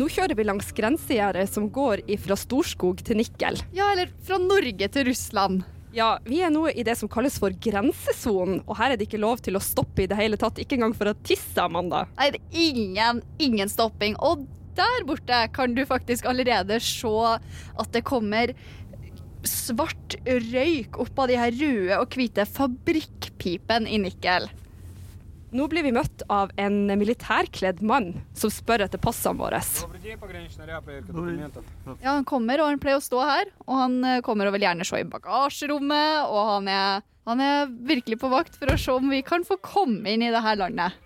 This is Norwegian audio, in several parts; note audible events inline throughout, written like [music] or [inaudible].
Nå kjører vi langs grensegjerdet som går fra Storskog til Nikkel. Ja, eller fra Norge til Russland. Ja, vi er nå i det som kalles for grensesonen, og her er det ikke lov til å stoppe i det hele tatt. Ikke engang for å tisse, Amanda. Nei, det er ingen, ingen stopping. Og der borte kan du faktisk allerede se at det kommer svart røyk opp av de her røde og hvite fabrikkpipene i Nikkel. Nå blir vi møtt av en militærkledd mann som spør etter passene våre. Ja, han kommer, og han pleier å stå her. Og han eh, kommer og vil gjerne se i bagasjerommet. Og han er, han er virkelig på vakt for å se om vi kan få komme inn i dette landet.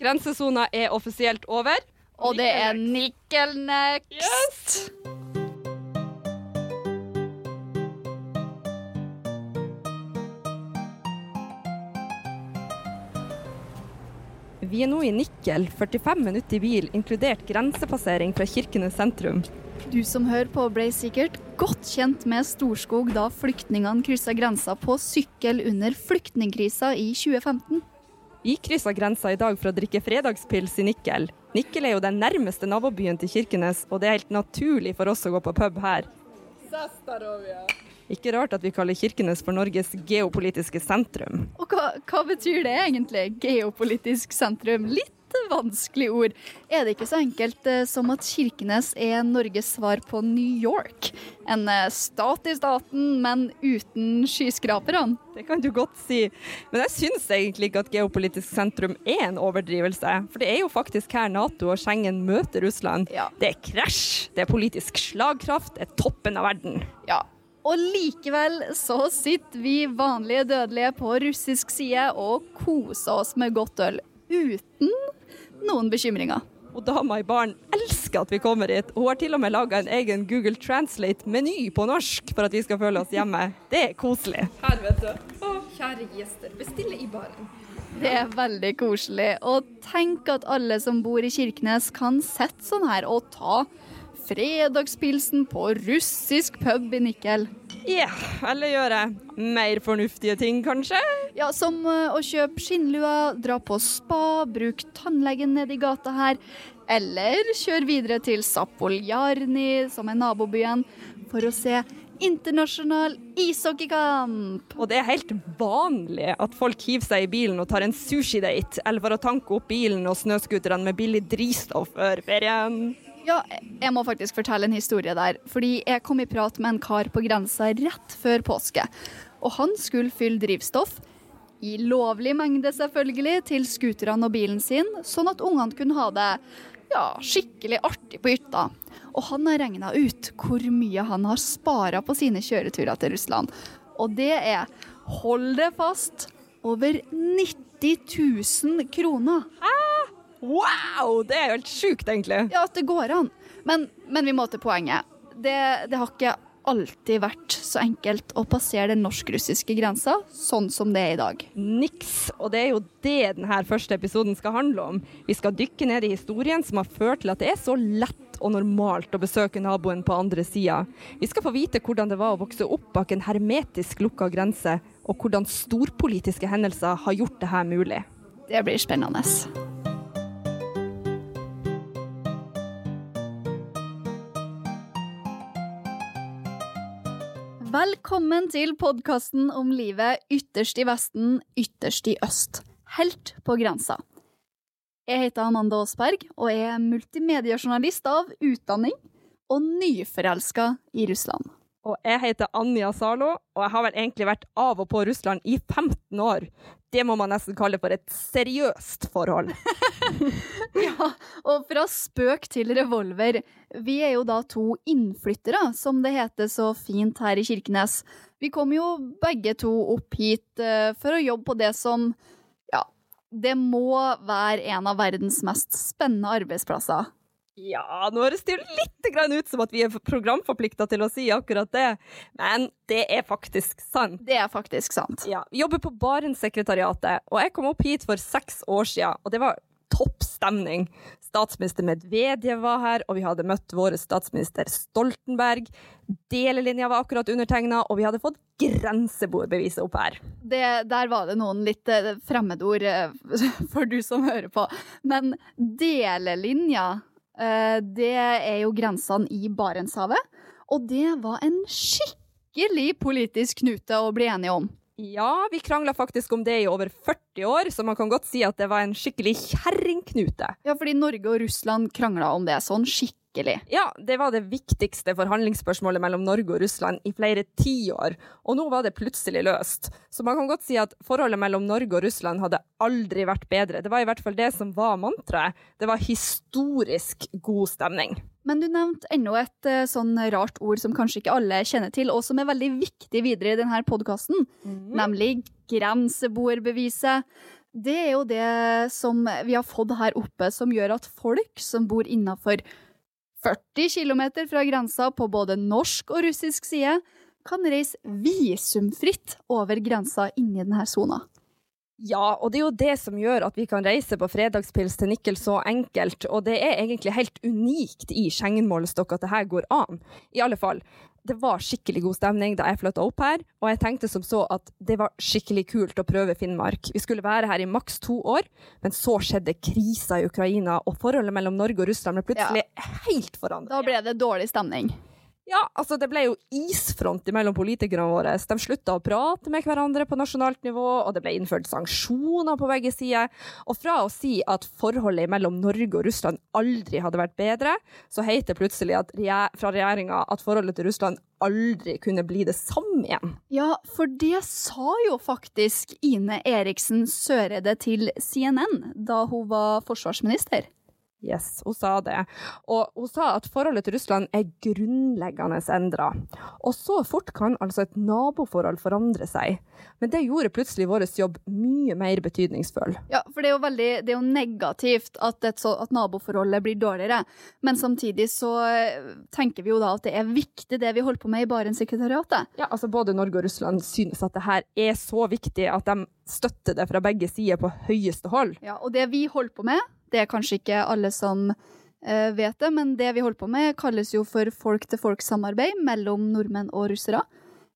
Grensesona er offisielt over. Og det er Nikkelnext. Yes! Vi er nå i Nikkel, 45 minutter i bil, inkludert grensepassering fra Kirkenes sentrum. Du som hører på ble sikkert godt kjent med Storskog da flyktningene kryssa grensa på sykkel under flyktningkrisa i 2015. Vi kryssa grensa i dag for å drikke fredagspils i Nikkel. Nikkel er jo den nærmeste nabobyen til Kirkenes, og det er helt naturlig for oss å gå på pub her. Ikke rart at vi kaller Kirkenes for Norges geopolitiske sentrum. Og hva, hva betyr det egentlig? Geopolitisk sentrum? Litt vanskelig ord. Er det ikke så enkelt eh, som at Kirkenes er Norges svar på New York? En eh, stat i staten, men uten skyskraperne? Det kan du godt si, men jeg syns egentlig ikke at geopolitisk sentrum er en overdrivelse. For det er jo faktisk her Nato og Schengen møter Russland. Ja. Det er krasj, det er politisk slagkraft, det er toppen av verden. Ja. Og likevel så sitter vi vanlige dødelige på russisk side og koser oss med godt øl. Uten noen bekymringer. Og dama i baren elsker at vi kommer hit. Hun har til og med laga en egen Google Translate-meny på norsk for at vi skal føle oss hjemme. Det er koselig. Her, vet du. Å, kjære gjester, bestille i baren. Det er veldig koselig. Og tenk at alle som bor i Kirkenes kan sitte sånn her og ta fredagspilsen på russisk pub i Nikkel. Ja, eller gjøre mer fornuftige ting, kanskje? Ja, Som eh, å kjøpe skinnlua, dra på spa, bruke tannlegen nede i gata her. Eller kjøre videre til Zapoljarny, som er nabobyen, for å se internasjonal ishockeykamp. Og det er helt vanlig at folk hiver seg i bilen og tar en sushidate, eller for å tanke opp bilen og snøscooterne med billig drivstoff før ferien. Ja, jeg må faktisk fortelle en historie der. Fordi jeg kom i prat med en kar på grensa rett før påske. Og han skulle fylle drivstoff, i lovlig mengde selvfølgelig, til scooterne og bilen sin, sånn at ungene kunne ha det ja, skikkelig artig på hytta. Og han har regna ut hvor mye han har spara på sine kjøreturer til Russland. Og det er, hold det fast, over 90 000 kroner. Wow! Det er jo helt sjukt, egentlig. Ja, at det går an. Men, men vi må til poenget. Det, det har ikke alltid vært så enkelt å passere den norsk-russiske grensa sånn som det er i dag. Niks. Og det er jo det denne første episoden skal handle om. Vi skal dykke ned i historien som har ført til at det er så lett og normalt å besøke naboen på andre sida. Vi skal få vite hvordan det var å vokse opp bak en hermetisk lukka grense, og hvordan storpolitiske hendelser har gjort det her mulig. Det blir spennende. Velkommen til podkasten om livet ytterst i Vesten, ytterst i øst. Helt på grensa. Jeg heter Amanda Aasberg og er multimediejournalist av utdanning og nyforelska i Russland. Og jeg heter Anja Zalo, og jeg har vel egentlig vært av og på Russland i 15 år. Det må man nesten kalle for et seriøst forhold. [laughs] Ja, og fra spøk til revolver. Vi er jo da to innflyttere, som det heter så fint her i Kirkenes. Vi kom jo begge to opp hit uh, for å jobbe på det som Ja, det må være en av verdens mest spennende arbeidsplasser. Ja, nå høres det jo litt grann ut som at vi er programforplikta til å si akkurat det, men det er faktisk sant. Det er faktisk sant. Ja, vi jobber på Barentssekretariatet, og jeg kom opp hit for seks år siden, og det var topp stemning. Statsminister Medvedev var her, og vi hadde møtt vår statsminister Stoltenberg. Delelinja var akkurat undertegna, og vi hadde fått grenseboerbeviset opp her. Det, der var det noen litt eh, fremmedord eh, [laughs] for du som hører på. Men delelinja, Det er jo grensene i Barentshavet. Og det var en skikkelig politisk knute å bli enige om. Ja, vi krangla faktisk om det i over 40 år, så man kan godt si at det var en skikkelig kjerringknute. Ja, fordi Norge og Russland krangla om det sånn skikkelig. Ja, det var det viktigste forhandlingsspørsmålet mellom Norge og Russland i flere tiår, og nå var det plutselig løst. Så man kan godt si at forholdet mellom Norge og Russland hadde aldri vært bedre. Det var i hvert fall det som var mantraet. Det var historisk god stemning. Men du nevnte enda et eh, sånn rart ord som kanskje ikke alle kjenner til, og som er veldig viktig videre i denne podkasten, nemlig grenseboerbeviset. Det er jo det som vi har fått her oppe, som gjør at folk som bor innafor 40 km fra grensa på både norsk og russisk side, kan reise visumfritt over grensa inni denne sona. Ja, og det er jo det som gjør at vi kan reise på fredagspils til Nikkel så enkelt, og det er egentlig helt unikt i Schengen-målestokk at det her går an. I alle fall, det var skikkelig god stemning da jeg flytta opp her, og jeg tenkte som så at det var skikkelig kult å prøve Finnmark. Vi skulle være her i maks to år, men så skjedde krisa i Ukraina, og forholdet mellom Norge og Russland ble plutselig helt forandret. Da ble det dårlig stemning. Ja, altså det ble jo isfront mellom politikerne våre. De slutta å prate med hverandre på nasjonalt nivå, og det ble innført sanksjoner på begge sider. Og fra å si at forholdet mellom Norge og Russland aldri hadde vært bedre, så heter det plutselig at, fra regjeringa at forholdet til Russland aldri kunne bli det samme igjen. Ja, for det sa jo faktisk Ine Eriksen Søreide til CNN da hun var forsvarsminister. Yes, hun sa det. Og hun sa at forholdet til Russland er grunnleggende endra. Og så fort kan altså et naboforhold forandre seg. Men det gjorde plutselig vår jobb mye mer betydningsfull. Ja, for det er jo veldig det er jo negativt at, så, at naboforholdet blir dårligere. Men samtidig så eh, tenker vi jo da at det er viktig det vi holder på med i Barentssekretariatet. Ja, altså Både Norge og Russland synes at det her er så viktig at de støtter det fra begge sider på høyeste hold. Ja, Og det vi holder på med, det er kanskje ikke alle som uh, vet det, men det vi holder på med, kalles jo for folk-til-folk-samarbeid mellom nordmenn og russere.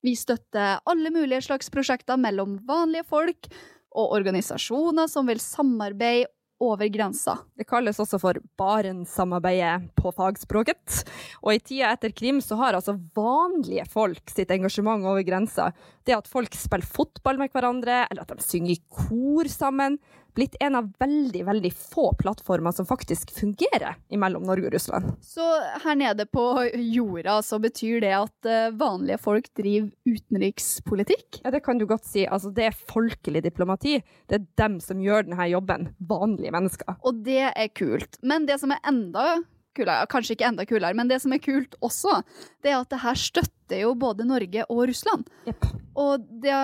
Vi støtter alle mulige slags prosjekter mellom vanlige folk og organisasjoner som vil samarbeide over grensa. Det kalles også for Barentssamarbeidet på fagspråket. Og i tida etter Krim så har altså vanlige folk sitt engasjement over grensa, det at folk spiller fotball med hverandre, eller at de synger i kor sammen, blitt en av veldig, veldig få plattformer som faktisk fungerer mellom Norge og Russland. Så her nede på jorda så betyr det at eh, vanlige folk driver utenrikspolitikk? Ja, det kan du godt si. Altså, det er folkelig diplomati. Det er dem som gjør denne jobben. Vanlige mennesker. Og det er kult. Men det som er enda kulere, kanskje ikke enda kulere, men det som er kult også, det er at det her støtter jo både Norge og Russland. Yep. Og det,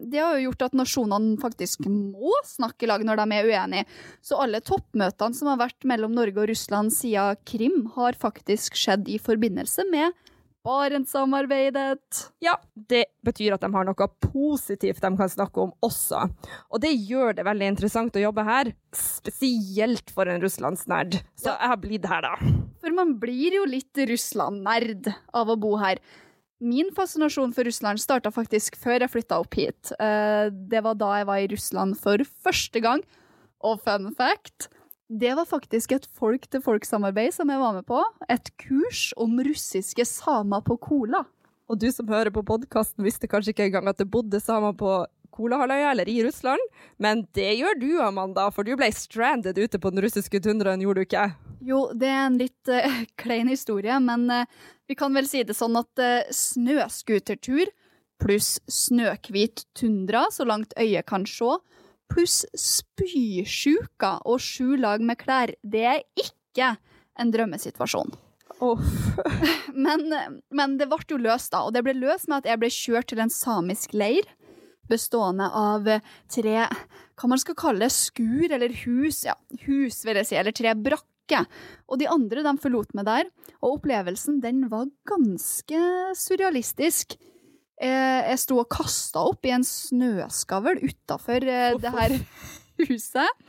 det, har jo gjort at nasjonene faktisk må snakke i lag når de er uenige. Så alle toppmøtene som har vært mellom Norge og Russland siden Krim, har faktisk skjedd i forbindelse med Barentssamarbeidet. Ja, det betyr at de har noe positivt de kan snakke om også. Og det gjør det veldig interessant å jobbe her, spesielt for en russlandsnerd. Så jeg har blitt her, da. For man blir jo litt Russland-nerd av å bo her. Min fascinasjon for Russland starta faktisk før jeg flytta opp hit. Eh, det var da jeg var i Russland for første gang. Og fun fact det var faktisk et folk-til-folk-samarbeid som jeg var med på. Et kurs om russiske samer på Kola. Og du som hører på podkasten visste kanskje ikke engang at det bodde samer på Kolahalvøya eller i Russland, men det gjør du, Amanda, for du ble stranded ute på den russiske tundraen, gjorde du ikke? Jo, det er en litt uh, [laughs] klein historie, men uh, vi kan vel si det sånn at uh, snøscootertur pluss snøhvit tundra, så langt øyet kan se, pluss spysjuka og sju lag med klær, det er ikke en drømmesituasjon. Oh. [laughs] men, men, det ble jo løst, da. Og det ble løst med at jeg ble kjørt til en samisk leir bestående av tre hva man skal kalle skur eller hus. Ja, hus, vil jeg si. Eller tre brakker. Og de andre de forlot meg der, og opplevelsen den var ganske surrealistisk. Eh, jeg sto og kasta opp i en snøskavl utafor eh, det her huset.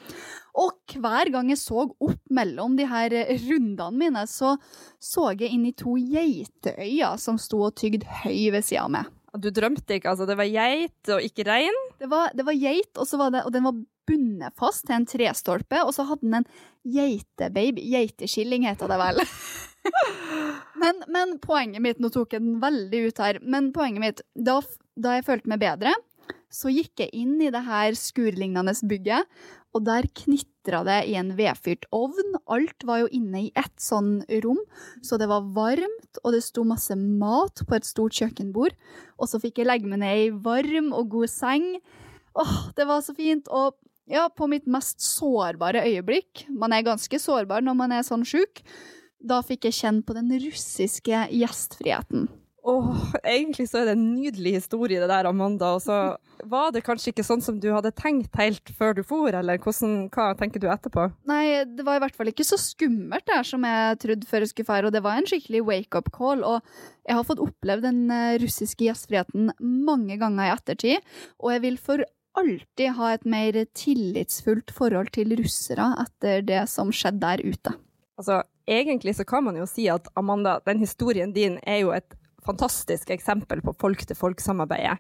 Og hver gang jeg så opp mellom de her rundene mine, så så jeg inn i to geiteøyer som sto og tygde høy ved sida av meg. Du drømte ikke, altså? Det var geit og ikke rein? Det var, det var geit, og, var det, og den var bundet fast til en trestolpe, og så hadde den en geitebaby. Geiteskilling heter det vel. [laughs] men, men, poenget mitt Nå tok jeg den veldig ut her, men poenget mitt Da, da jeg følte meg bedre, så gikk jeg inn i det her skurlignende bygget, og der knitra det i en vedfyrt ovn. Alt var jo inne i ett sånn rom, så det var varmt, og det sto masse mat på et stort kjøkkenbord. Og så fikk jeg legge meg ned i varm og god seng. Åh, det var så fint. Og ja, på mitt mest sårbare øyeblikk, man er ganske sårbar når man er sånn sjuk, da fikk jeg kjenne på den russiske gjestfriheten. Åh, egentlig så er det en nydelig historie det der, Amanda. Og så var det kanskje ikke sånn som du hadde tenkt helt før du for, eller hvordan, hva tenker du etterpå? Nei, det var i hvert fall ikke så skummelt det her som jeg trodde før jeg skulle feire, og det var en skikkelig wake-up call. Og jeg har fått opplevd den eh, russiske gjestfriheten mange ganger i ettertid, og jeg vil for alltid ha et mer tillitsfullt forhold til russere etter det som skjedde der ute. Altså, egentlig så kan man jo si at Amanda, den historien din er jo et fantastisk eksempel på folk-til-folk-samarbeidet.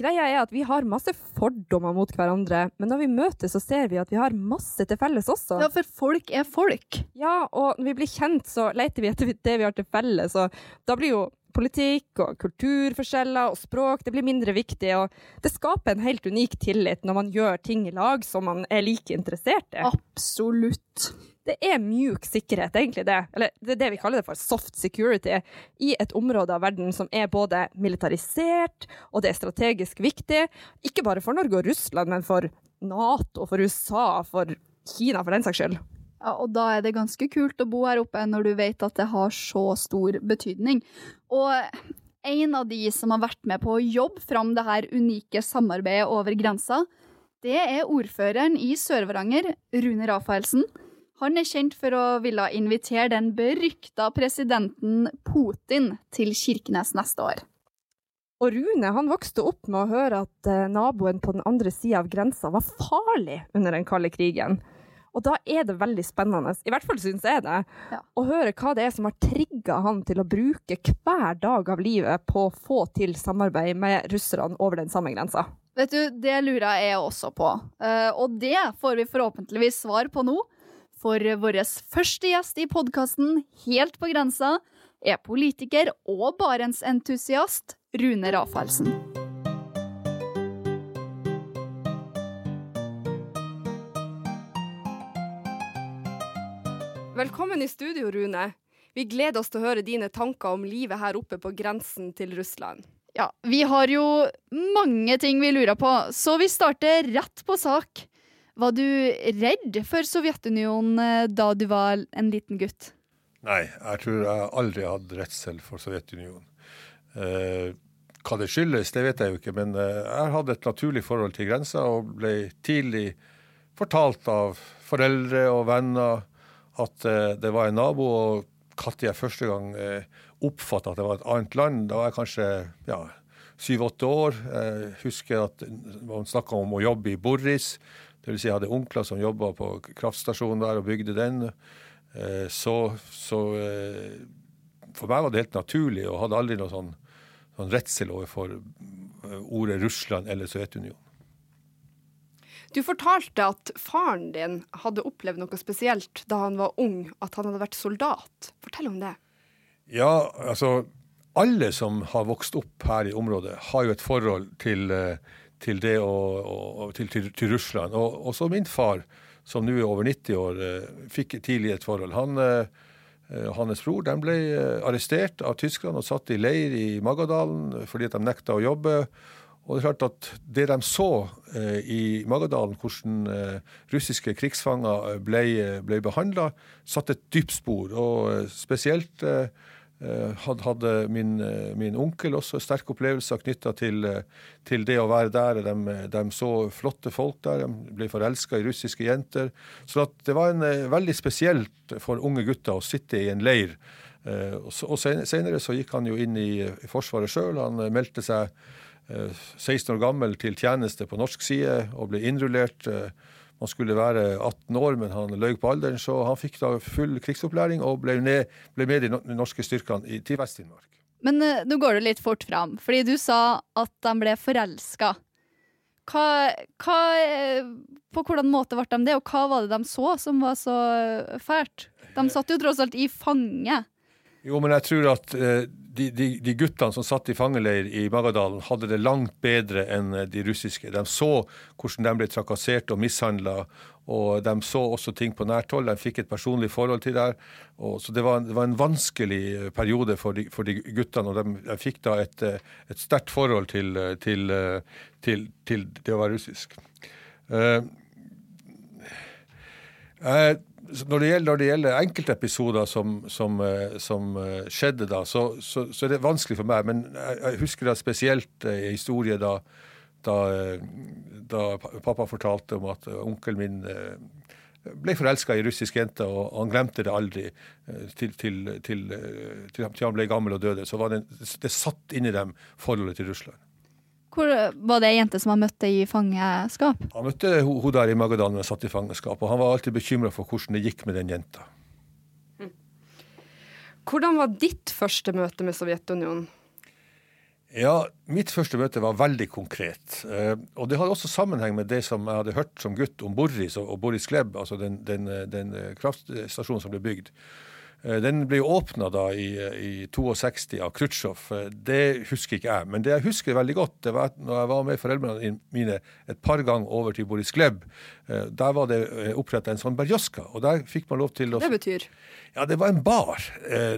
Greia er at vi har masse fordommer mot hverandre, men når vi møtes, så ser vi at vi har masse til felles også. Ja, for folk er folk. Ja, og når vi blir kjent, så leter vi etter det vi har til felles, og da blir jo politikk og kulturforskjeller og språk det blir mindre viktig, og det skaper en helt unik tillit når man gjør ting i lag som man er like interessert i. Absolutt. Det er mjuk sikkerhet, egentlig det. Eller det er det vi kaller det for soft security. I et område av verden som er både militarisert, og det er strategisk viktig. Ikke bare for Norge og Russland, men for Nato, for USA, for Kina, for den saks skyld. Ja, og da er det ganske kult å bo her oppe når du vet at det har så stor betydning. Og en av de som har vært med på å jobbe fram det her unike samarbeidet over grensa, det er ordføreren i Sør-Varanger, Rune Rafaelsen. Han er kjent for å ville invitere den berykta presidenten Putin til Kirkenes neste år. Og Rune han vokste opp med å høre at eh, naboen på den andre sida av grensa var farlig under den kalde krigen. Og da er det veldig spennende, i hvert fall syns jeg det, ja. å høre hva det er som har trigga han til å bruke hver dag av livet på å få til samarbeid med russerne over den samme grensa. Vet du, det lurer jeg også på, uh, og det får vi forhåpentligvis svar på nå. For vår første gjest i podkasten Helt på grensa er politiker og Barentsentusiast Rune Rafaelsen. Velkommen i studio, Rune. Vi gleder oss til å høre dine tanker om livet her oppe på grensen til Russland. Ja, vi har jo mange ting vi lurer på, så vi starter rett på sak. Var du redd for Sovjetunionen eh, da du var en liten gutt? Nei, jeg tror jeg aldri hadde redsel for Sovjetunionen. Eh, hva det skyldes, det vet jeg jo ikke, men eh, jeg hadde et naturlig forhold til grensa og ble tidlig fortalt av foreldre og venner at eh, det var en nabo. og Når jeg første gang eh, oppfatta at det var et annet land, da var jeg kanskje ja, syv-åtte år. Jeg husker at man snakka om å jobbe i Borris. Dvs. Si jeg hadde onkler som jobba på kraftstasjonen der og bygde den. Eh, så, så for meg var det helt naturlig, og hadde aldri noe sånn, sånn redsel overfor ordet Russland eller Sovjetunionen. Du fortalte at faren din hadde opplevd noe spesielt da han var ung, at han hadde vært soldat. Fortell om det. Ja, altså alle som har vokst opp her i området, har jo et forhold til, eh, til det og, og til, til, til, Russland. Og også min far, som nå er over 90 år, eh, fikk tidlig et forhold. Han, eh, hans bror den ble arrestert av tyskerne og satt i leir i Magadalen fordi de nekta å jobbe. Og Det er klart at det de så eh, i Magadalen, hvordan eh, russiske krigsfanger eh, ble, ble behandla, satte et dypt spor. Og spesielt hadde min, min, onkel også sterke opplevelser knytta til, til, det å være der. De, de, så flotte folk der, de ble forelska i russiske jenter. Så det var en, veldig spesielt for unge gutter å sitte i en leir. og Senere så gikk han jo inn i, i Forsvaret sjøl. Han meldte seg 16 eh, år gammel til tjeneste på norsk side og ble innrullert. Han man skulle være 18 år, men han løy på alderen, så han fikk da full krigsopplæring og ble, ned, ble med i de norske styrkene til Vest-Finnmark. Men uh, nå går du litt fort fram, fordi du sa at de ble forelska. eh, på hvordan måte ble de det, og hva var det de så som var så fælt? De satt jo tross alt i fange. Jo, men jeg tror at eh, de, de, de, guttene som satt i fangeleir i Magadalen, hadde det langt bedre enn eh, de russiske. De så hvordan de ble trakassert og mishandla, og de så også ting på nært hold. De fikk et personlig forhold til det. Og, så det var, det var, en vanskelig eh, periode for de, for de guttene, og de, de, fikk da et, et sterkt forhold til, til, til, til, det å være russisk. Uh, jeg når det gjelder, gjelder enkeltepisoder som, som, eh, som, eh, skjedde da, så, så, så, er det vanskelig for meg. Men jeg, husker da spesielt en eh, historie da, da, da, pappa fortalte om at onkelen min ble forelska i russisk jente, og han glemte det aldri til, til, til, til, han ble gammel og døde. Så det, det satt inni dem forholdet til Russland. Hvor, var det ei jente som han møtte i fangeskap? Han møtte hun der i Magadan da satt i fangenskap, og han var alltid bekymra for hvordan det gikk med den jenta. Hvordan var ditt første møte med Sovjetunionen? Ja, Mitt første møte var veldig konkret. Eh, og det hadde også sammenheng med det som jeg hadde hørt som gutt om Boris og Boris Gleb, altså den, den, den kraftstasjonen som ble bygd. Eh, den ble åpna da i, i 62 av Khrusjtsjov. Eh, det husker ikke jeg. Men det jeg husker veldig godt, det var når jeg var med foreldrene mine et par ganger over til Boris Gleb. Eh, der var det oppretta en sånn berjoska, og der fikk man lov til å Det betyr? Ja, det var en bar.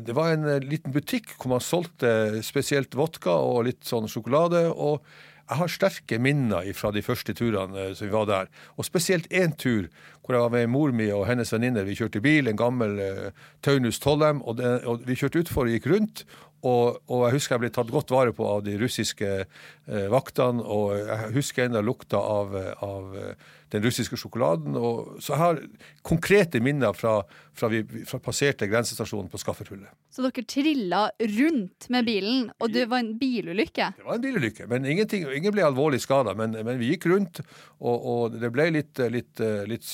Det var en liten butikk hvor man solgte spesielt vodka og litt sånn sjokolade. og jeg har sterke minner fra de første turene som vi var der. Og spesielt én tur hvor jeg var med mor mi og hennes venninner. Vi kjørte bil, en gammel uh, Taunus Tollem, og, det, og vi kjørte utfor og gikk rundt. Og, og, jeg husker jeg ble tatt godt vare på av de russiske uh, vaktene, og jeg husker ennå lukta av, av uh, den russiske sjokoladen. Og, så jeg har konkrete minner fra, fra vi fra passerte grensestasjonen på Skafferhullet. Så dere trilla rundt med bilen, og det var en bilulykke? Det var en bilulykke, men ingen ble alvorlig skada. Men, men, vi gikk rundt, og, og det ble litt, litt, litt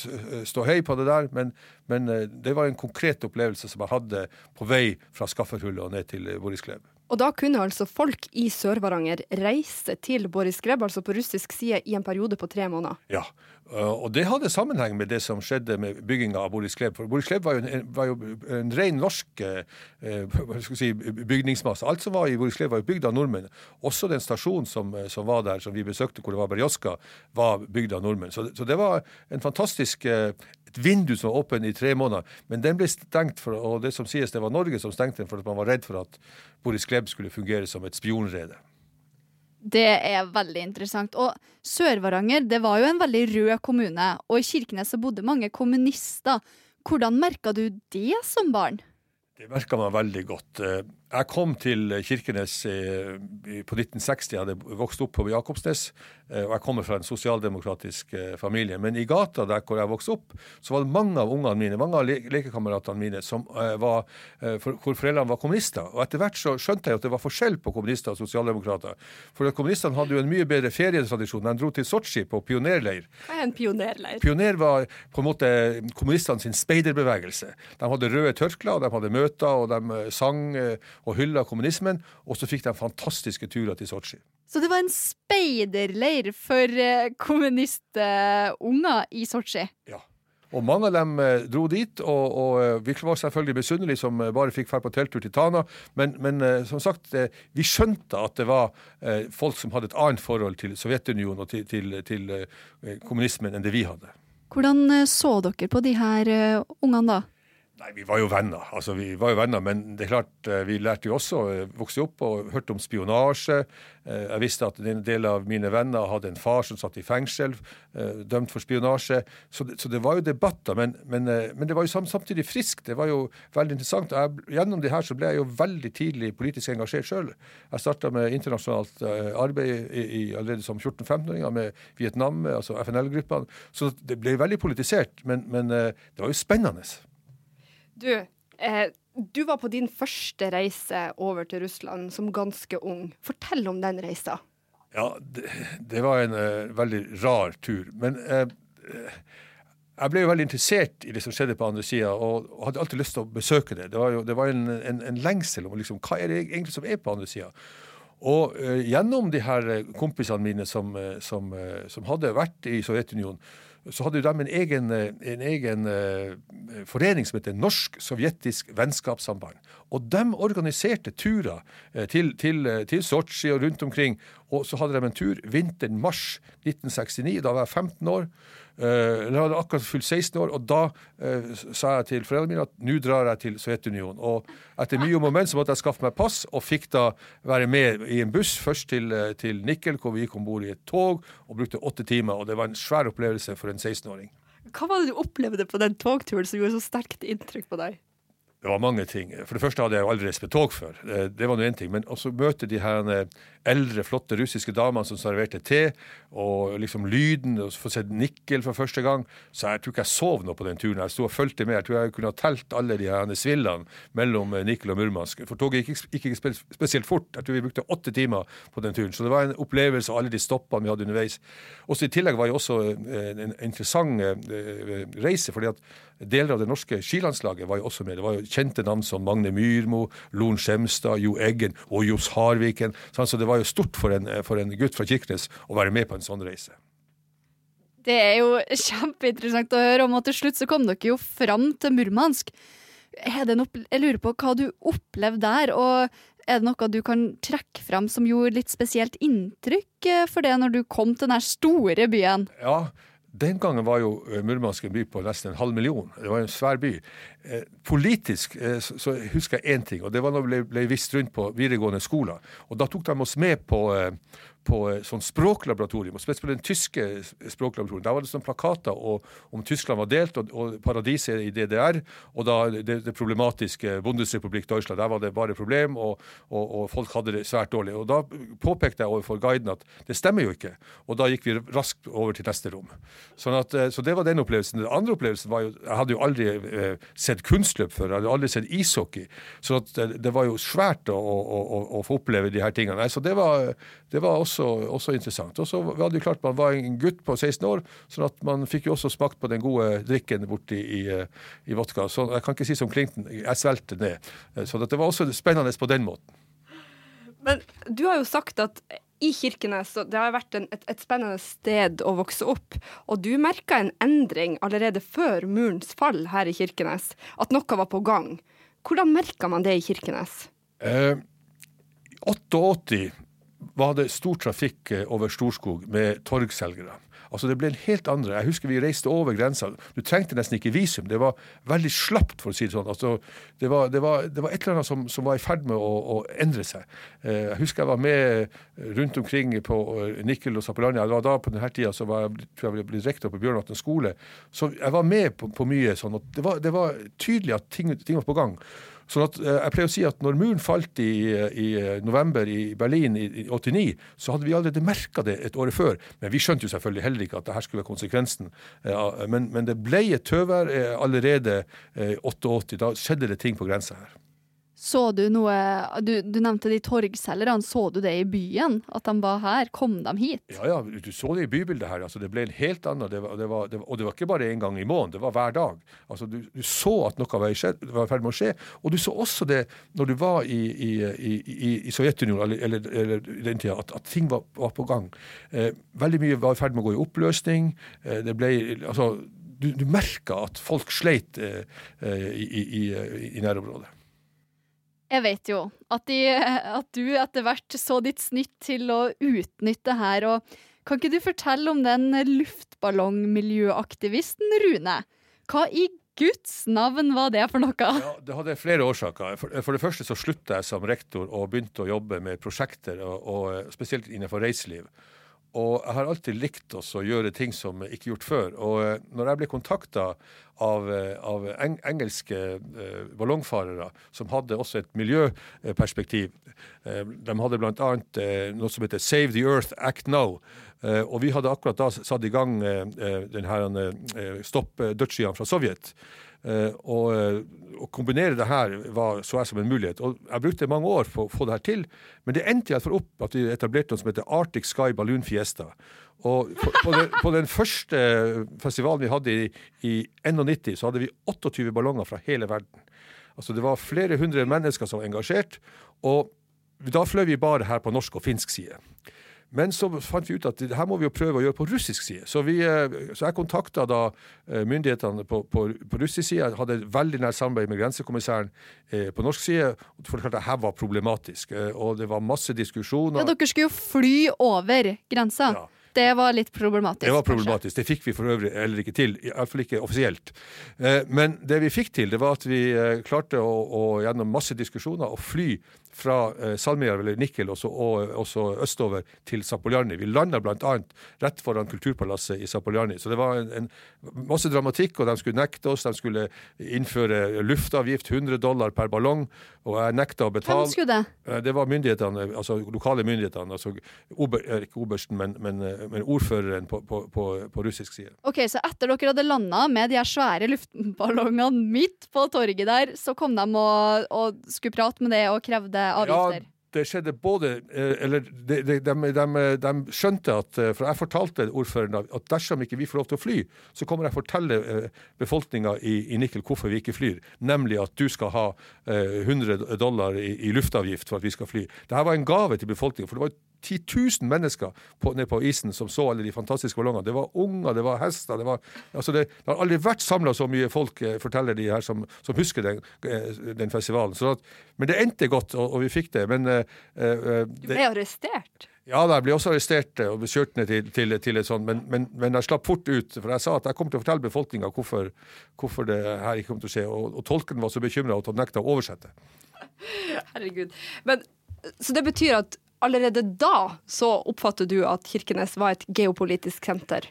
ståhei på det der. Men, men, det var en konkret opplevelse som jeg hadde på vei fra Skafferhullet og ned til Boris Kleb. Og da kunne altså folk i Sør-Varanger reise til Boris Greb, altså på russisk side, i en periode på tre måneder? Ja, Eh, og det hadde sammenheng med det som skjedde med bygginga av Boris Kleb. For Boris Kleb var jo en, var jo en ren norsk eh, [laughs] si, bygningsmasse. Alt som var i Boris Kleb, var jo bygd av nordmenn. Også den stasjonen som, eh, som, var der, som vi besøkte, hvor det var Berjoska, var bygd av nordmenn. Så, så, det var en fantastisk et vindu som var åpent i tre måneder. Men den ble stengt, for, og det som sies det var Norge som stengte den for at man var redd for at Boris Kleb skulle fungere som et spionrede. Det er veldig interessant. Og Sør-Varanger det var jo en veldig rød kommune, og i Kirkenes så bodde mange kommunister. Hvordan merka du det som barn? Det merka man veldig godt. Eh, jeg kom til Kirkenes eh, på 1960, jeg hadde vokst opp på Jakobsnes. Eh, og Jeg kommer fra en sosialdemokratisk familie. Men i gata der hvor jeg vokste opp, så var det mange av ungene mine, mange av lekekameratene mine som var, hvor foreldrene var kommunister. Og Etter hvert så skjønte jeg at det var forskjell på kommunister og sosialdemokrater. For Kommunistene hadde jo en mye bedre ferietradisjon. De dro til Sotsji på pionerleir. Hva er en pionerleir? Pioner var på en måte kommunistene sin speiderbevegelse. De hadde røde tørklær, de hadde møter, og de sang og hylla kommunismen. Og så fikk de fantastiske turer til Sotsji. Så det var en speiderleir for eh, kommunistunger i Sotsji? Ja. Og mange av dem eh, dro dit, og, og eh, vi var selvfølgelig misunnelige som bare fikk dra på telttur til Tana. Men, men som sagt, vi skjønte at det var folk som hadde et annet forhold til Sovjetunionen og til, til, til kommunismen enn det vi hadde. Hvordan så dere på de her ungene da? Nei, Vi var jo venner, altså vi var jo venner, men det er klart, eh, vi lærte jo også vokste vokse opp og hørte om spionasje. Eh, jeg visste at en del av mine venner hadde en far som satt i fengsel, dømt for spionasje. Så det, så det var jo debatter, men, men, men, det var jo samtidig friskt. Det var jo veldig interessant. Jeg, gjennom det her så ble jeg jo veldig tidlig politisk engasjert sjøl. Jeg starta med internasjonalt arbeid i, i, allerede som 14-15-åringer med Vietnam, altså FNL-gruppene. Så det ble veldig politisert, men, men det var jo spennende. Du, eh, du var på din første reise over til Russland som ganske ung. Fortell om den reisa. Ja, det, det var en uh, veldig rar tur. Men uh, jeg ble jo veldig interessert i det som skjedde på andre sida, og, og, hadde alltid lyst til å besøke det. Det var jo det var en, en, en lengsel om liksom, hva er det egentlig som er på andre sida. Og uh, gjennom de her kompisene mine som, som, som hadde vært i Sovjetunionen, så hadde de en egen, en egen eh, forening som heter Norsk-sovjetisk vennskapssamband. Og de organiserte turer eh, til, til, eh, til Sotsji og rundt omkring. Og så hadde de en tur vinteren mars 1969. Da var jeg 15 år. Eh, jeg hadde akkurat fylt 16 år, og da uh, sa jeg til foreldrene mine at nå drar jeg til Sovjetunionen. Og etter mye om og men så måtte jeg skaffe meg pass, og fikk da være med i en buss først til, uh, til Nikkel, hvor vi gikk om bord i et tog og brukte åtte timer. Og det var en svær opplevelse for en 16-åring. Hva var det du opplevde på den togturen som gjorde så sterkt inntrykk på deg? Det var mange ting. For det første hadde jeg jo aldri reist med tog før. Eh, Det var nå én ting. Men også møte de her eh, eldre, flotte russiske damene som serverte te, og liksom lyden, og få sett Nikkel for første gang. Så jeg tror ikke jeg sov noe på den turen. Jeg sto og fulgte med. Jeg tror jeg kunne ha telt alle de her svillene mellom eh, Nikkel og Murmansk. For toget gikk ikke- spesielt fort. Jeg tror vi brukte åtte timer på den turen. Så det var en opplevelse, av alle de stoppene vi hadde underveis. Også I tillegg var det også en interessant reise, fordi at deler av det norske skilandslaget var jo også med. Det var jo kjente navn som Magne Myrmo, Lorn Skjemstad, Jo Eggen og Johs Harviken. Så det var jo stort for en, for en gutt fra Kirkenes å være med på en sånn reise. Det er jo kjempeinteressant å høre om, og til slutt så kom dere jo fram til Murmansk. Er jeg lurer på hva du opplevde der, og er det noe du kan trekke fram som gjorde litt spesielt inntrykk eh, for det når du kom til den her store byen? Ja, den gangen var jo eh, Murmansk en by på nesten en halv million. Det var en svær by. Eh, politisk eh, så, husker jeg én ting, og det var når vi ble, vist rundt på videregående skoler. Og da tok de oss med på, på eh, sånn språklaboratorium, og spesielt på den tyske språklaboratorium. Der var det sånn plakater og, om Tyskland var delt, og, og paradiset i DDR, og da det, det problematiske Bundesrepublikk Deutschland. Der var det bare problem, og, og, og folk hadde det svært dårlig. Og da påpekte jeg overfor guiden at det stemmer jo ikke, og da gikk vi raskt over til neste rom. Sånn at, eh, så det var den opplevelsen. Den andre opplevelsen var jo Jeg hadde jo aldri eh, sett kunstløp før, jeg hadde aldri sett ishockey. Så at det, det var jo svært å, å, å, å få oppleve de her tingene. Nei, så det var, det var også, også interessant. Og så var det jo klart man var en gutt på 16 år, sånn at man fikk jo også smakt på den gode drikken borti i, eh, i vodka. Så jeg kan ikke si som Clinton, jeg svelgte ned. Eh, Så det var også spennende på den måten. Men du har jo sagt at i Kirkenes så det har vært en, et, et spennende sted å vokse opp. Og du merka en endring allerede før murens fall her i Kirkenes. At noe var på gang. Hvordan merka man det i Kirkenes? Eh, 88 var det stor trafikk eh, over Storskog med torgselgere. Altså Det ble en helt andre. Jeg husker vi reiste over grensa. Du trengte nesten ikke visum. Det var veldig slapt, for å si det sånn. Altså, det, var, det, var, det var et eller annet som, som var i ferd med å, å endre seg. Eh, jeg husker jeg var med rundt omkring på eh, Nikkel og Zapolania. Det var da på denne tida så var jeg, tror jeg ble rektor på Bjørnvatn skole. Så jeg var med på, på mye sånn. Det, var, det var tydelig at ting, ting var på gang. Sånn at eh, Jeg pleier å si at når muren falt i, i eh, november i Berlin i, i 89, så hadde vi allerede merka det et år før. Men vi skjønte jo selvfølgelig heller ikke at det her skulle være konsekvensen. Eh, Men, men det ble et tøvær allerede i 88. Da skjedde det ting på grensa her. Så du noe Du, du nevnte de torgselgerne. Så du det i byen? At de var her? Kom de hit? Ja, ja, du så det i bybildet her. altså Det ble en helt annen det var, det var, det var, Og det var ikke bare en gang i måneden, det var hver dag. altså Du, du så at noe var i ferd med å skje. Og du så også det når du var i, i, i, i, Sovjetunionen eller, eller, den tida, at, at ting var, var på gang. Eh, veldig mye var i ferd med å gå i oppløsning. Eh, det ble altså Du, du merka at folk sleit eh, eh, i, i nærområdet. Jeg vet jo at, de, at du etter hvert så ditt snitt til å utnytte her. Og kan ikke du fortelle om den luftballongmiljøaktivisten Rune? Hva i Guds navn var det for noe? Ja, Det hadde flere årsaker. For, for det første så slutta jeg som rektor og begynte å jobbe med prosjekter, og, og spesielt innenfor reiseliv. Og jeg har alltid likt å gjøre ting som ikke gjort før. Og eh, når jeg ble kontakta av, eh, av eng engelske eh, ballongfarere som hadde også et miljøperspektiv eh, De hadde bl.a. Eh, noe som heter Save the Earth, Act Now. Eh, og vi hadde akkurat da satt i gang eh, denne eh, Stopp eh, fra Sovjet. Eh, eh, å kombinere det her var, så jeg som en mulighet. Og jeg brukte mange år på å få det her til, men det endte iallfall opp at vi etablerte noe som heter Arctic Sky Balloon Fiesta. Og på, på, den, på den første festivalen vi hadde i, i 91, så hadde vi 28 ballonger fra hele verden. Altså Det var flere hundre mennesker som var engasjert. Og da fløy vi bare her på norsk og finsk side. Men så fant vi ut at det her må vi jo prøve å gjøre på russisk side. Så, vi, eh, så jeg kontakta da eh, myndighetene på, på, på russisk side. Jeg hadde veldig nært samarbeid med grensekommissæren eh, på norsk side. For det her var problematisk. Og det var masse diskusjoner. Ja, Dere skulle jo fly over grensa. Ja. Det var litt problematisk. Det var kanskje. problematisk. Det fikk vi for øvrig heller ikke til, iallfall ikke offisielt. Men det vi fikk til, det var at vi klarte å, å gjennom masse diskusjoner å fly fra eh, Salmijärv eller Nikkel og så, østover til Zapoljarny. Vi landa bl.a. rett foran Kulturpalasset i Zapoljarny. Så det var en, en masse dramatikk, og de skulle nekte oss. De skulle innføre luftavgift, 100 dollar per ballong, og jeg nekta å betale. Hvem skulle det? Eh, Det var myndighetene, altså lokale myndighetene, altså ober, eh, ikke obersten, men, men, eh, men ordføreren på, på, på, på russisk side. Ok, Så etter dere hadde landa med de her svære luftballongene midt på torget der, så kom de og, og skulle prate med det og krevde avgifter? Ja, det skjedde både eh, Eller de, de, de, de, de skjønte at eh, For jeg fortalte ordføreren at- dersom ikke vi får lov til å fly, så kommer jeg å fortelle eh, befolkninga i, i Nikel hvorfor vi ikke flyr. Nemlig at du skal ha eh, 100 dollar i, i luftavgift for at vi skal fly. Dette var en gave til befolkninga. For det var 10 000 mennesker på, ned på isen som så alle de fantastiske ballongene. Det var unger, det var hester. Det, var, altså det, det har aldri vært samla så mye folk, eh, forteller de her som, som husker den, eh, den festivalen. Så at, men det endte godt, og, og vi fikk det. Men uh, eh, Du ble arrestert. ja, jeg ble også arrestert og kjørt ned til, til, til et sånt, men, men, men jeg slapp fort ut. For jeg sa at jeg kom til å fortelle befolkninga hvorfor, hvorfor det her ikke kom til å skje. Og, og tolken var så bekymra at han nekta å oversette. [laughs] Herregud. Men, så det betyr at allerede da så oppfatter du at Kirkenes var et geopolitisk senter?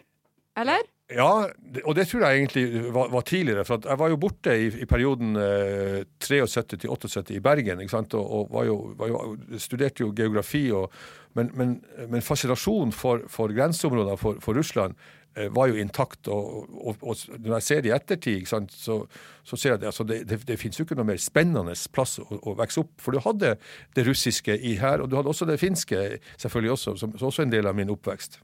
Eller? Ja, og det tror jeg egentlig var, var tidligere. For jeg var jo borte i, i perioden eh, 73 til 78 i Bergen. ikke sant? Og, og var jo, var jo, studerte jo geografi. Og, men, men, men fascinasjonen for, for grenseområdene for, for Russland var jo intakt. Og, og, og når jeg ser det i ettertid, sant? Så, så ser jeg at altså, det, det, det finnes jo ikke noe mer spennende plass å, å vokse opp. For du hadde det russiske i her, og du hadde også det finske selvfølgelig også, som, som også en del av min oppvekst.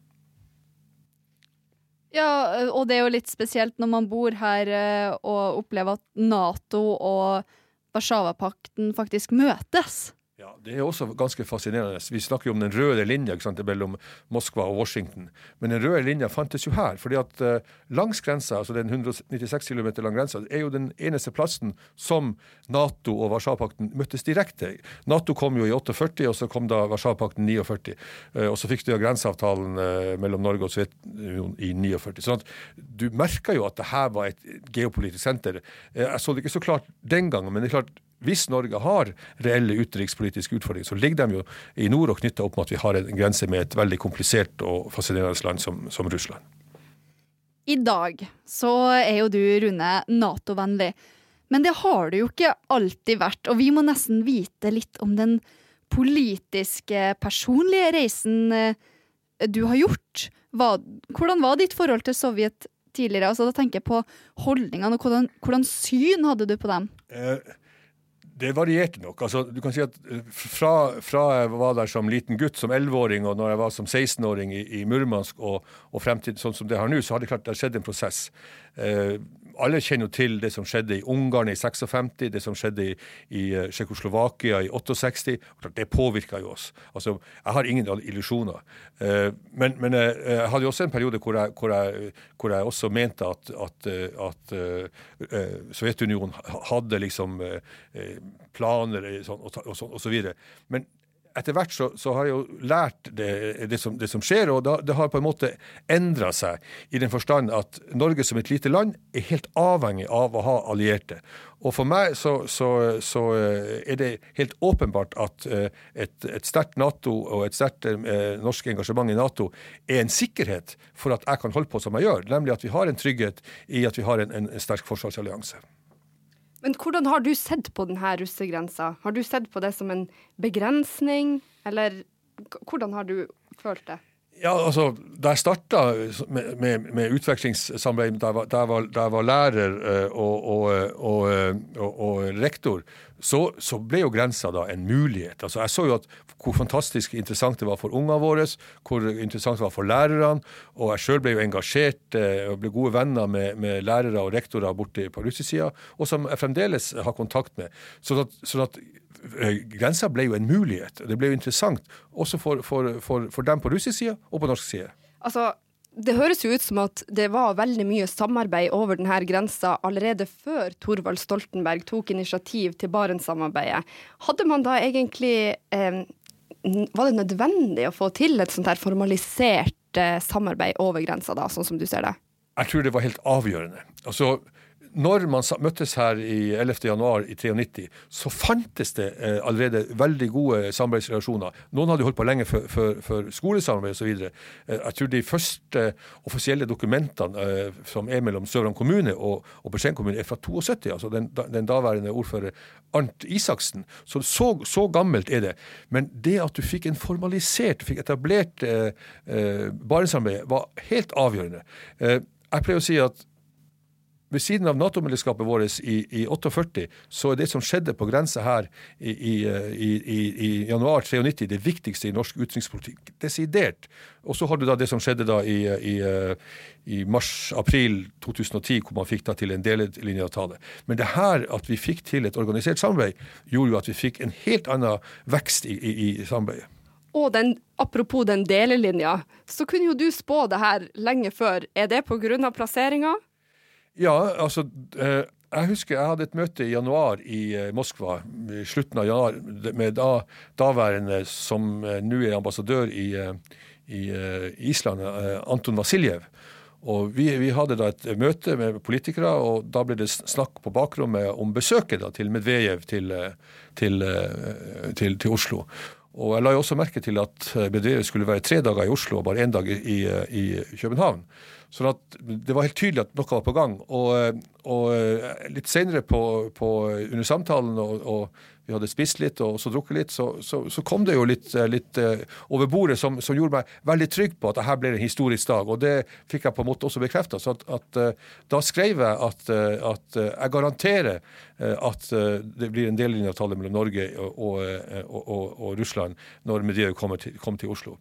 Ja, og det er jo litt spesielt når man bor her eh, og opplever at Nato og Warszawapakten faktisk møtes. Ja, Det er også ganske fascinerende. Vi snakker jo om den røde linja sant, mellom Moskva og Washington. Men den røde linja fantes jo her. fordi at eh, langs grensa, altså den 196 km lang grensa, er jo den eneste plassen som Nato og Warszawapakten møttes direkte. Nato kom jo i 48, og så kom da Warszawapakten 49. Eh, og så fikk du jo grenseavtalen eh, mellom Norge og Sovjetunionen i 49. Sånn at du merka jo at det her var et geopolitisk senter. Jeg så det ikke så klart den gangen, men det er klart hvis Norge har reelle utenrikspolitiske utfordringer, så ligger de jo i nord og knytta opp med at vi har en grense med et veldig komplisert og fascinerende land som, som Russland. I dag så er jo du, Rune, Nato-vennlig. Men det har du jo ikke alltid vært, og vi må nesten vite litt om den politiske, personlige reisen eh, du har gjort. Hva, hvordan var ditt forhold til Sovjet tidligere? Altså, da tenker jeg på holdningene, og hvordan, hvordan syn hadde du på dem? Eh, det varierte nok. Altså, du kan si at eh, fra, fra jeg var der som liten gutt, som 11-åring, og når jeg var som 16-åring i, i Murmansk, og, og frem til sånn som det har nå, så har det klart det har skjedd en prosess. Eh, alle kjenner jo til det som skjedde i Ungarn i 56, det som skjedde i, i eh, Tsjekkoslovakia i 68. Og klart, Det påvirka jo oss. Altså, Jeg har ingen illusjoner. Eh, men men eh, jeg hadde jo også en periode hvor jeg, hvor jeg, hvor jeg også mente at, at, at Sovjetunionen hadde liksom planer sånn, og, ta- og, sånn, og så videre. Men etter hvert så, så har jeg jo lært det, det, som, det som skjer, og da, det har på en måte endra seg i den forstand at Norge som et lite land er helt avhengig av å ha allierte. Og for meg så, så, så eh, er det helt åpenbart at eh, et, et sterkt Nato og et sterkt eh, norsk engasjement i Nato er en sikkerhet for at jeg kan holde på som jeg gjør, nemlig at vi har en trygghet i at vi har en, en, sterk forsvarsallianse. Men hvordan har du sett på denne russegrensa? Har du sett på det som en begrensning, eller hvordan har du følt det? Ja, altså, Da jeg starta med, med, med utvekslingssamarbeid da jeg var, jeg var, da jeg var lærer eh, og, og, eh, og, og rektor, så, så ble jo grensa da en mulighet. Altså, Jeg så jo at hvor fantastisk interessant det var for ungene våre, hvor interessant det var for lærerne. Og jeg sjøl ble jo engasjert eh, og ble gode venner med, med lærere og rektorer borte på russisida, og som jeg fremdeles har kontakt med. Sånn at, sånn at grensa ble jo en mulighet. Det ble jo interessant også for, for, for, for dem på russisk side og på norsk side. Altså, det høres jo ut som at det var veldig mye samarbeid over denne grensa allerede før Thorvald Stoltenberg tok initiativ til Barentssamarbeidet. Hadde man da egentlig eh, Var det nødvendig å få til et sånt her formalisert eh, samarbeid over grensa, da, sånn som du ser det? Jeg tror det var helt avgjørende. Altså, når man møttes her i 11. januar i 93, så fantes det eh, allerede veldig gode samarbeidsrelasjoner. Noen hadde holdt på lenge før, før, før skolesamarbeid osv. Eh, jeg tror de første offisielle dokumentene eh, som er mellom Sørland kommune og, og Bersen kommune, er fra 72. altså Den, den daværende ordfører Arnt Isaksen. Så, så, så gammelt er det. Men det at du fikk en formalisert, fikk etablert eh, Barentssamarbeidet, var helt avgjørende. Jeg pleier å si at ved siden av Nato-medlemskapet vårt i, i 48, så er det som skjedde på grensa her i, i, i januar 93 det viktigste i norsk utenrikspolitikk. Desidert. Og så har du da det som skjedde da i, mars-april 2010, hvor man fikk da til en delelinjeavtale. Men det her at vi fikk til et organisert samarbeid, gjorde jo at vi fikk en helt annen vekst i, samarbeidet. Og den, apropos den delelinja, så kunne jo du spå det her lenge før. Er det pga. plasseringa? Ja, altså eh, jeg husker jeg hadde et møte i januar i eh, Moskva, i slutten av januar, med da, daværende, som eh, nå er ambassadør i, i Island, Anton Vasiljev. Og vi, vi, hadde da et møte med politikere, og da ble det snakk på bakrommet om besøket da, til Medvejev til, til, til, til Oslo. Og jeg la jo også merke til at Medvejev skulle være tre dager i Oslo og bare én dag i, i København. Sånn at det var helt tydelig at noe var på gang. Og, og litt senere på, på, under samtalen, og, og, vi hadde spist litt og så drukket litt, så, så, så kom det jo litt, litt uh, over bordet som, som, gjorde meg veldig trygg på at dette ble en historisk dag. Og det fikk jeg på en måte også bekrefta. Så at, at, da skrev jeg at, at jeg garanterer at det blir en delelinjeavtale mellom Norge og, og, Russland når Medvedev kommer, kommer til Oslo.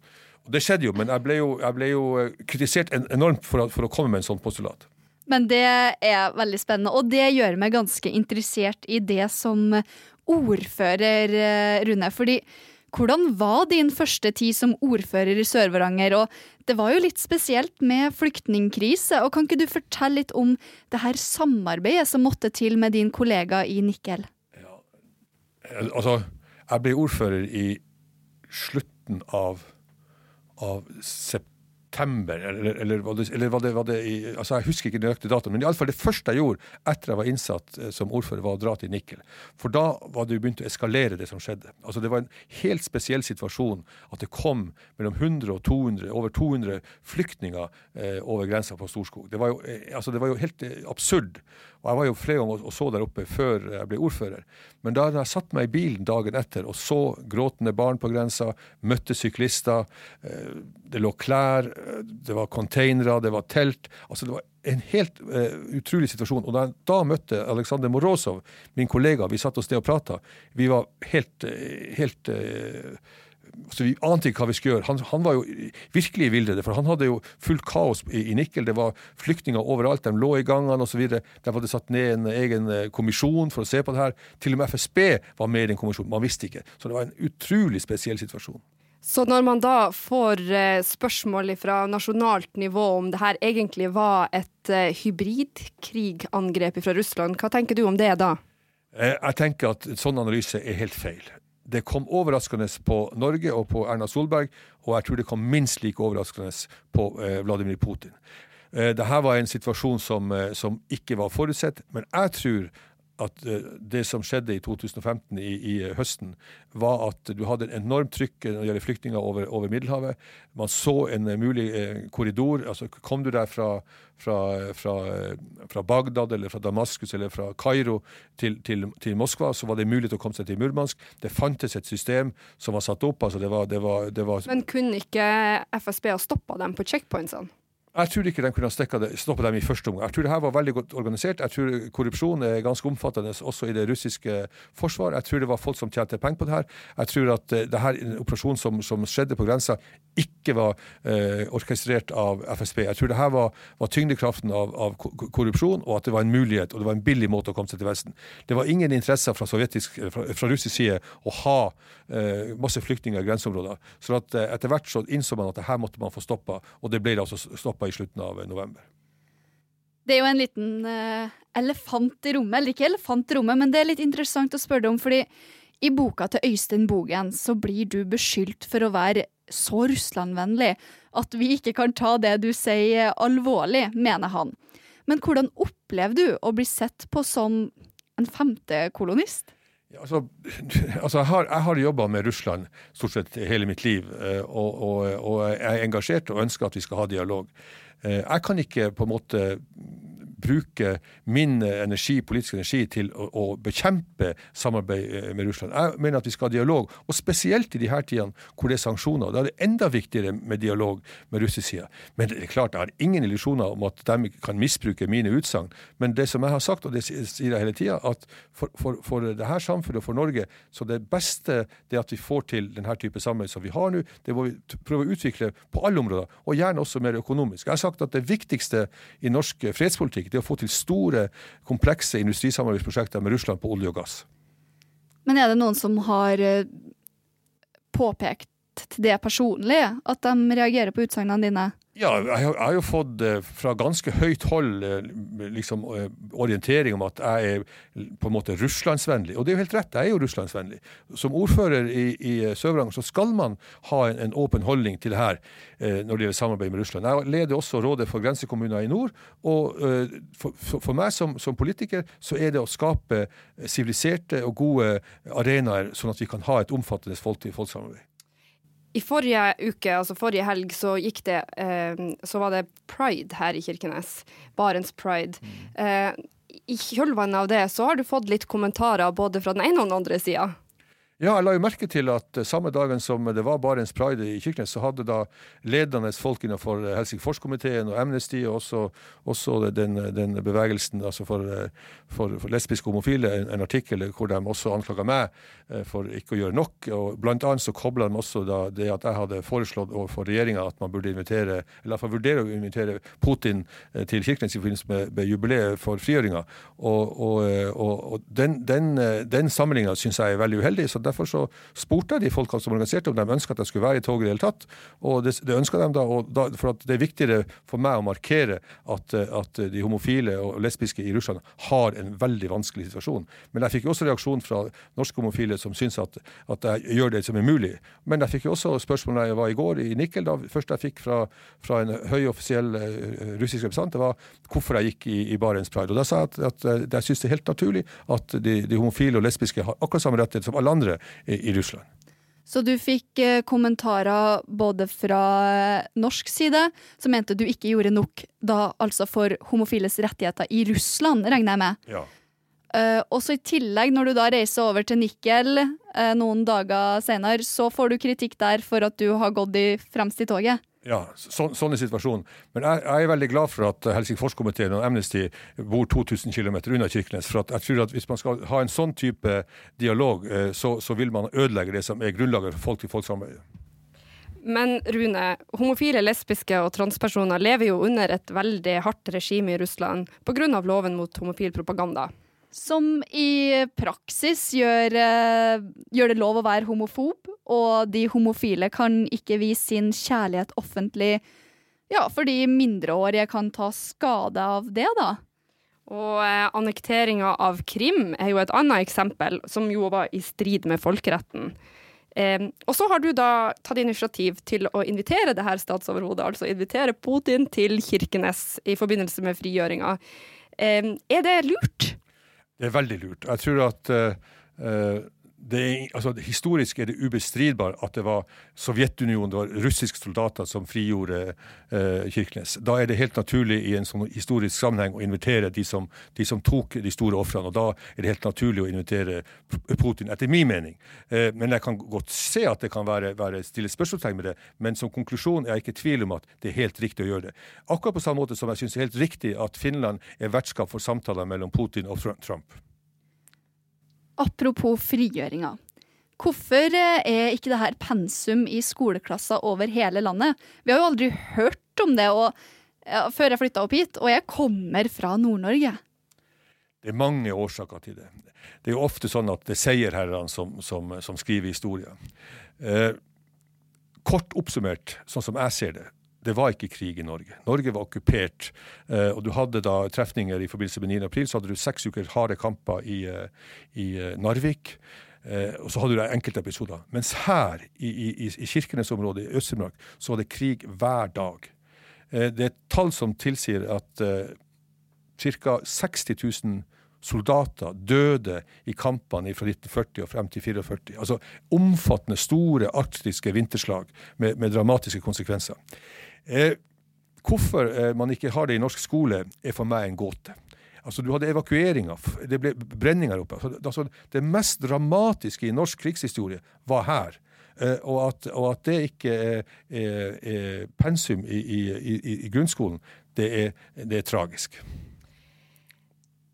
Det skjedde jo, men jeg ble jo, jeg ble jo eh, kritisert enormt for, for, å komme med en sånn postulat. Men det er veldig spennende, og det gjør meg ganske interessert i det som ordfører, eh, Rune. Fordi hvordan var din første tid som ordfører i Sør-Varanger? Og det var jo litt spesielt med flyktningkrise. og Kan ikke du fortelle litt om det her samarbeidet som måtte til med din kollega i Nikkel? Ja, altså, jeg ble ordfører i slutten av av september, eller, eller, var det, eller var det, var det i, altså Jeg husker ikke nøyaktig datoen, men iallfall det første jeg gjorde etter jeg var innsatt eh, som ordfører, var å dra til Nikkel. For da var det jo begynt å eskalere, det som skjedde. Altså Det var en helt spesiell situasjon at det kom mellom 100 og 200, over 200 flyktninger eh, over grensa på Storskog. Det var jo, eh, altså det var jo helt eh, absurd. Og Jeg var jo flere ganger og så der oppe før jeg ble ordfører. Men da jeg satt meg i bilen dagen etter og så gråtende barn på grensa, møtte syklister, eh, det lå klær, det var containere, det var telt altså Det var en helt uh, utrolig situasjon. Og da da møtte Aleksandr Morozov, min kollega, vi satt oss ned og prata, vi var helt, helt uh, så Vi ante ikke hva vi skulle gjøre. Han, han var jo virkelig i villrede, for han hadde jo fullt kaos i, i Nikkel. Det var flyktninger overalt, de lå i gangene osv. Der hadde satt ned en egen eh, kommisjon for å se på det her. Til og med FSB var med i den kommisjonen. Man visste ikke. Så det var en utrolig spesiell situasjon. Så når man da får eh, spørsmål fra nasjonalt nivå om det her egentlig var et eh, hybridkrigangrep fra Russland, hva tenker du om det da? Jeg tenker at sånn analyse er helt feil det kom overraskende på Norge og på Erna Solberg, og jeg tror det kom minst like overraskende på eh, Vladimir Putin. Eh, Dette var en situasjon som, eh, som, ikke var forutsett, men jeg tror at eh, det som skjedde i 2015, i, i, høsten, var at du hadde en enormt trykk når det gjelder flyktninger over, over, Middelhavet. Man så en eh, mulig eh, korridor. altså Kom du der fra, fra, fra, fra, Bagdad eller fra Damaskus eller fra Kairo til, til, til, Moskva, så var det mulig å komme seg til Murmansk. Det fantes et system som var satt opp. altså det var, det var, det var Men kunne ikke FSB ha stoppa dem på checkpointsene? Jeg tror ikke de kunne ha stoppa dem i første omgang. Jeg tror det her var veldig godt organisert. Jeg tror korrupsjon er ganske omfattende også i det russiske forsvar. Jeg tror det var folk som tjente penger på det her. Jeg tror at eh, det her operasjonen som, som skjedde på grensa, ikke var eh, orkestrert av FSB. Jeg tror det her var, var tyngdekraften av, av, korrupsjon, og at det var en mulighet, og det var en billig måte å komme seg til Vesten. Det var ingen interesser fra, fra, fra russisk side å ha eh, masse flyktninger i grenseområder. Så at, eh, etter hvert så innså man at det her måtte man få stoppa, og det ble det altså stoppa i slutten av eh, november. Det er jo en liten uh, elefant i rommet, eller ikke elefant i rommet, men det er litt interessant å spørre deg om, fordi i boka til Øystein Bogen så blir du beskyldt for å være så Russland-vennlig at vi ikke kan ta det du sier alvorlig, mener han. Men hvordan opplever du å bli sett på som en femtekolonist? Altså, [laughs] altså, jeg har, jeg har jobba med Russland stort sett hele mitt liv, eh, og, og, og, jeg er engasjert og ønsker at vi skal ha dialog. Eh, jeg kan ikke på en måte bruke min energi, politisk energi til å, å, bekjempe samarbeid eh, med Russland. Jeg mener at vi skal ha dialog, og spesielt i de her tidene hvor det er sanksjoner. Da er det enda viktigere med dialog med russisk side. Men det er klart, jeg har ingen illusjoner om at de kan misbruke mine utsagn. Men det som jeg har sagt, og det sier jeg hele tida, at for, for, for det her samfunnet og for Norge, så det beste det at vi får til denne type samarbeid som vi har nå, det må vi prøve å utvikle på alle områder, og gjerne også mer økonomisk. Jeg har sagt at det viktigste i norsk fredspolitikk det å få til store, komplekse industrisamarbeidsprosjekter med Russland på olje og gass. Men er det noen som har eh, påpekt til det personlige, at de reagerer på utsagnene dine? Ja, jeg har, jo fått eh, fra ganske høyt hold eh, liksom, eh, orientering om at jeg er på en måte russlandsvennlig. Og det er jo helt rett, jeg er jo russlandsvennlig. Som ordfører i, i Sør-Varanger så skal man ha en, en, åpen holdning til det her når det gjelder samarbeid med Russland. Jeg leder også Rådet for grensekommuner i nord. Og for, for, meg som, som, politiker så er det å skape siviliserte og gode arenaer, sånn at vi kan ha et omfattende folk-til-folk-samarbeid. I forrige uke, altså forrige helg, så gikk det eh, Så var det pride her i Kirkenes. Barents pride. Mm. Eh, I kjølvannet av det så har du fått litt kommentarer både fra den ene og den andre sida. Ja, jeg la jo merke til at eh, samme dagen som det var Barents Pride i Kirkenes, så hadde da ledende folk innenfor eh, Helsingforskomiteen og Amnesty, og også, også den, den, bevegelsen altså for, eh, for, for lesbiske homofile, en, en, artikkel hvor de også anklaga meg for ikke å gjøre nok. og Blant annet så kobla de også da det at jeg hadde foreslått overfor regjeringa at man burde invitere, eller iallfall vurdere å invitere Putin til Kirkenes i forbindelse med, med jubileet for frigjøringa. Og, og, og, og den, den, den sammenligninga syns jeg er veldig uheldig. så Derfor så spurte jeg de folkene som organiserte om de ønska at jeg skulle være i toget i det hele tatt. Og det, det ønska de da, da, for det er viktigere for meg å markere at, at, de homofile og lesbiske i Russland har en veldig vanskelig situasjon. Men jeg fikk jo også reaksjon fra norske homofile som syns at, at, jeg gjør det som er mulig. Men jeg fikk jo også spørsmål da jeg var i går i Nikkel. da Først jeg fikk fra, fra en høy offisiell russisk representant, det var hvorfor jeg gikk i, i Barents Pride. Og Da sa jeg at, at, at jeg syns det er helt naturlig at de, de homofile og lesbiske har akkurat samme rettigheter som alle andre i, i Russland. Så du fikk eh, kommentarer både fra eh, norsk side, som mente du ikke gjorde nok da altså for homofiles rettigheter i Russland, regner jeg med. Ja. Uh, også i tillegg, når du da reiser over til Nikkel uh, noen dager senere, så får du kritikk der for at du har gått i fremst i toget. Ja, så, sånn er situasjonen. Men jeg, jeg, er veldig glad for at Helsingforskomiteen og Amnesty bor 2000 km unna Kirkenes. For jeg tror at hvis man skal ha en sånn type dialog, eh, så, så vil man ødelegge det som er grunnlaget for folk-til-folk-samarbeidet. Men Rune, homofile, lesbiske og transpersoner lever jo under et veldig hardt regime i Russland pga. loven mot homofil propaganda som i praksis gjør, uh, gjør, det lov å være homofob, og de homofile kan ikke vise sin kjærlighet offentlig, ja, fordi mindreårige kan ta skade av det, da. Og eh, annekteringa av Krim er jo et annet eksempel, som jo var i strid med folkeretten. Eh, og så har du da tatt initiativ til å invitere det her statsoverhodet, altså invitere Putin til Kirkenes i forbindelse med frigjøringa. Eh, er det lurt? Det er veldig lurt. Jeg tror at uh, det altså, historisk er det ubestridbar at det var Sovjetunionen, det var russiske soldater som frigjorde eh, Kirkenes. Da er det helt naturlig i en sånn historisk sammenheng å invitere de som, de som tok de store ofrene. Og da er det helt naturlig å invitere Putin, etter min mening. Eh, men jeg kan godt se at det kan være, være stille spørsmålstegn med det. Men som konklusjon er jeg ikke i tvil om at det er helt riktig å gjøre det. Akkurat på samme måte som jeg syns det er helt riktig at Finland er vertskap for samtaler mellom Putin og Trump. Apropos frigjøringa. Hvorfor eh, er ikke det her pensum i skoleklasser over hele landet? Vi har jo aldri hørt om det og, ja, før jeg flytta opp hit, og jeg kommer fra Nord-Norge. Det er mange årsaker til det. Det er jo ofte sånn at det er seierherrene som, som, som, skriver historier. Eh, kort oppsummert, sånn som jeg ser det, det var ikke krig i Norge. Norge var okkupert. Eh, og du hadde da trefninger i forbindelse med 9. april. Så hadde du seks uker harde kamper i, eh, i eh, Narvik. og så hadde du enkelte episoder. Mens her i, i, i Kirkenes-området i Øst-Finnmark så var det krig hver dag. det er tall som tilsier at eh, ca. 60 000 soldater døde i kampene fra 1940 og frem til 1944. Altså omfattende, store arktiske vinterslag med, med dramatiske konsekvenser. Eh, hvorfor eh, man ikke har det i norsk skole, er for meg en gåte. Altså, Du hadde evakueringer, det ble brenninger oppe. Altså, det mest dramatiske i norsk krigshistorie var her. Eh, og, at, og, at, det ikke er, er, er pensum i, i, i, i grunnskolen, det er, det er tragisk.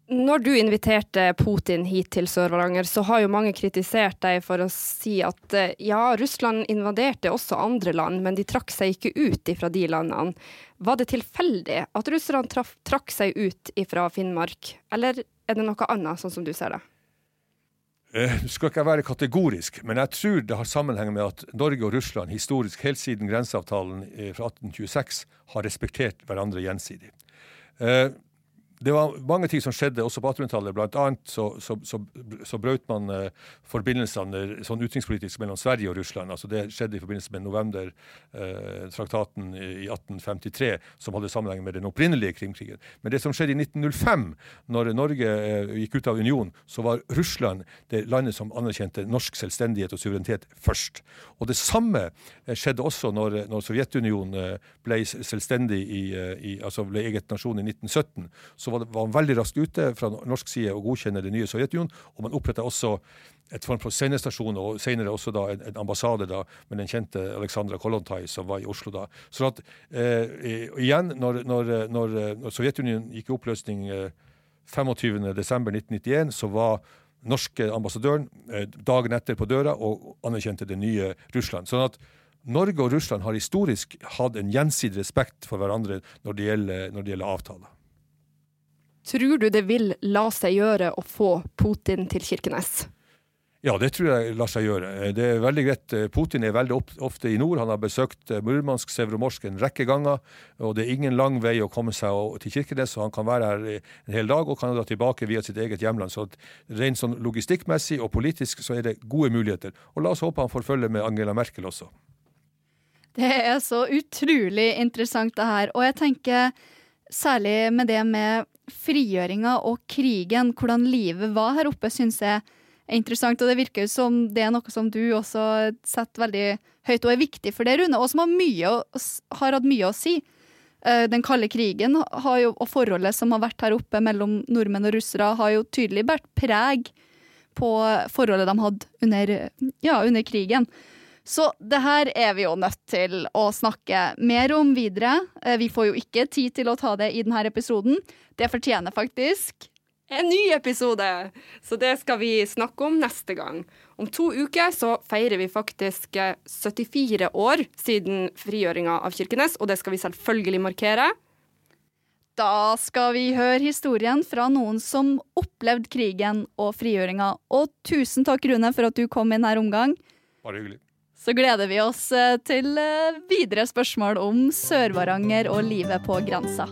Når du inviterte Putin hit til Sør-Varanger, så har jo mange kritisert deg for å si at eh, ja, Russland invaderte også andre land, men de trakk seg ikke ut ifra de landene. Var det tilfeldig at russerne trakk seg ut ifra Finnmark, eller er det noe annet, sånn som du ser det? Eh, skal ikke være kategorisk, men jeg tror det har sammenheng med at Norge og Russland historisk, helt siden grenseavtalen eh, fra 1826, har respektert hverandre gjensidig det var mange ting som skjedde også på 1800-tallet. Blant annet så, så, så, så brøt man eh, forbindelsene sånn utenrikspolitisk mellom Sverige og Russland. Altså Det skjedde i forbindelse med november-traktaten eh, i 1853, som hadde sammenheng med den opprinnelige Krimkrigen. Men det som skjedde i 1905, når Norge eh, gikk ut av union, så var Russland det landet som anerkjente norsk selvstendighet og suverenitet først. Og det samme eh, skjedde også når, når Sovjetunionen eh, ble selvstendig i, eh, i, altså ble eget nasjon i 1917. så var, det, var han veldig raskt ute fra norsk side å godkjenne det nye Sovjetunionen. Og man oppretta også et form for sendestasjon og senere også da en, en ambassade da, med den kjente Aleksandra Kollontai som var i Oslo da. Så at, eh, igjen, når, når, når, når, Sovjetunionen gikk i oppløsning eh, 25.12.1991, så var norske ambassadøren eh, dagen etter på døra og anerkjente det nye Russland. Sånn at Norge og Russland har historisk hatt en gjensidig respekt for hverandre når det gjelder, når det gjelder avtaler. Tror du det vil la seg gjøre å få Putin til Kirkenes? Ja, det tror jeg lar seg gjøre. Det er veldig greit. Putin er veldig ofte i nord. Han har besøkt Murmansk, Sevromorsk en rekke ganger. og Det er ingen lang vei å komme seg til Kirkenes, så han kan være her en hel dag og kan dra tilbake via sitt eget hjemland. Så Rent sånn logistikkmessig og politisk så er det gode muligheter. Og la oss håpe han får følge med Angela Merkel også. Det er så utrolig interessant det her. Og jeg tenker særlig med det med frigjøringa og krigen, hvordan livet var her oppe, syns jeg er interessant. Og det virker jo som det er noe som du også setter veldig høyt og er viktig for det, Rune, og som har, mye, har hatt mye å si. Eh, den kalde krigen jo, og forholdet som har vært her oppe mellom nordmenn og russere, har jo tydelig båret preg på forholdet de hadde under, ja, under krigen. Så det her er vi jo nødt til å snakke mer om videre. Eh, vi får jo ikke tid til å ta det i denne episoden. Det fortjener faktisk en ny episode! Så det skal vi snakke om neste gang. Om to uker så feirer vi faktisk 74 eh, år siden frigjøringa av Kirkenes, og det skal vi selvfølgelig markere. Da skal vi høre historien fra noen som opplevde krigen og frigjøringa. Og tusen takk, Rune, for at du kom i her omgang. Bare hyggelig så gleder vi oss eh, til eh, videre spørsmål om Sør-Varanger og livet på grensa.